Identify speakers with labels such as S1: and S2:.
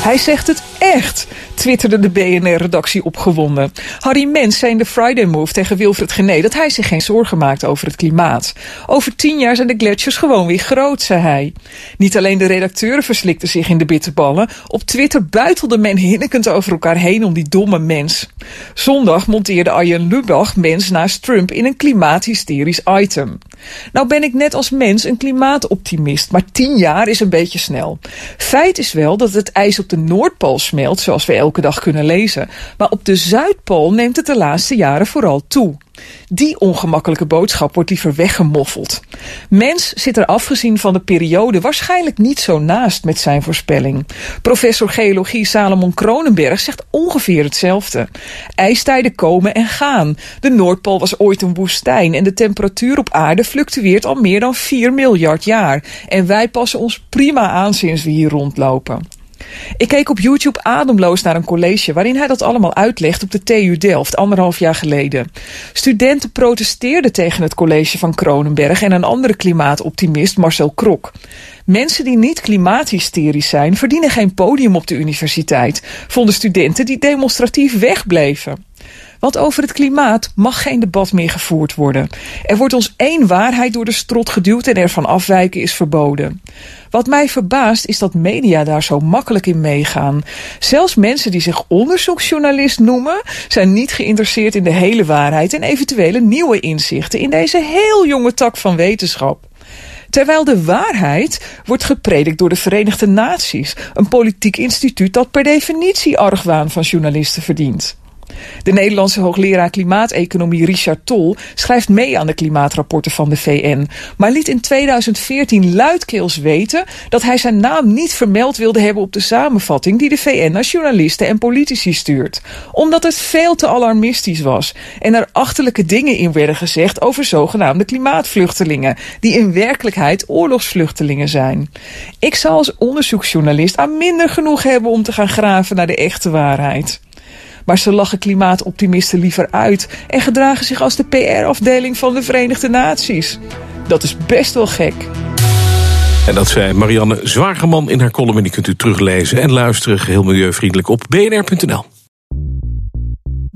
S1: Hij zegt het echt, twitterde de BNR-redactie opgewonden. Harry Mens zei in de Friday Move tegen Wilfred Gené dat hij zich geen zorgen maakt over het klimaat. Over tien jaar zijn de gletsjers gewoon weer groot, zei hij. Niet alleen de redacteuren verslikten zich in de bitterballen. Op Twitter buitelde men hinnikend over elkaar heen om die domme mens. Zondag monteerde Arjen Lubach mens naast Trump in een klimaathysterisch item. Nou ben ik net als mens een klimaatoptimist, maar tien jaar is een beetje snel. Feit is wel dat het ijs op de Noordpool smelt, zoals we elke dag kunnen lezen. Maar op de Zuidpool neemt het de laatste jaren vooral toe. Die ongemakkelijke boodschap wordt liever weggemoffeld. Mens zit er afgezien van de periode waarschijnlijk niet zo naast met zijn voorspelling. Professor geologie Salomon Kronenberg zegt ongeveer hetzelfde. IJstijden komen en gaan. De Noordpool was ooit een woestijn en de temperatuur op aarde fluctueert al meer dan 4 miljard jaar. En wij passen ons prima aan sinds we hier rondlopen. Ik keek op YouTube ademloos naar een college waarin hij dat allemaal uitlegt op de TU Delft anderhalf jaar geleden. Studenten protesteerden tegen het college van Kronenberg en een andere klimaatoptimist Marcel Krok. Mensen die niet klimaathysterisch zijn verdienen geen podium op de universiteit, vonden studenten die demonstratief wegbleven. Want over het klimaat mag geen debat meer gevoerd worden. Er wordt ons één waarheid door de strot geduwd en ervan afwijken is verboden. Wat mij verbaast is dat media daar zo makkelijk in meegaan. Zelfs mensen die zich onderzoeksjournalist noemen, zijn niet geïnteresseerd in de hele waarheid en eventuele nieuwe inzichten in deze heel jonge tak van wetenschap. Terwijl de waarheid wordt gepredikt door de Verenigde Naties, een politiek instituut dat per definitie argwaan van journalisten verdient. De Nederlandse hoogleraar klimaateconomie Richard Tol schrijft mee aan de klimaatrapporten van de VN, maar liet in 2014 luidkeels weten dat hij zijn naam niet vermeld wilde hebben op de samenvatting die de VN naar journalisten en politici stuurt, omdat het veel te alarmistisch was en er achterlijke dingen in werden gezegd over zogenaamde klimaatvluchtelingen, die in werkelijkheid oorlogsvluchtelingen zijn. Ik zal als onderzoeksjournalist aan minder genoeg hebben om te gaan graven naar de echte waarheid. Maar ze lachen klimaatoptimisten liever uit en gedragen zich als de PR-afdeling van de Verenigde Naties. Dat is best wel gek.
S2: En dat zei Marianne Zwageman in haar column. En die kunt u teruglezen en luisteren geheel milieuvriendelijk op bnr.nl.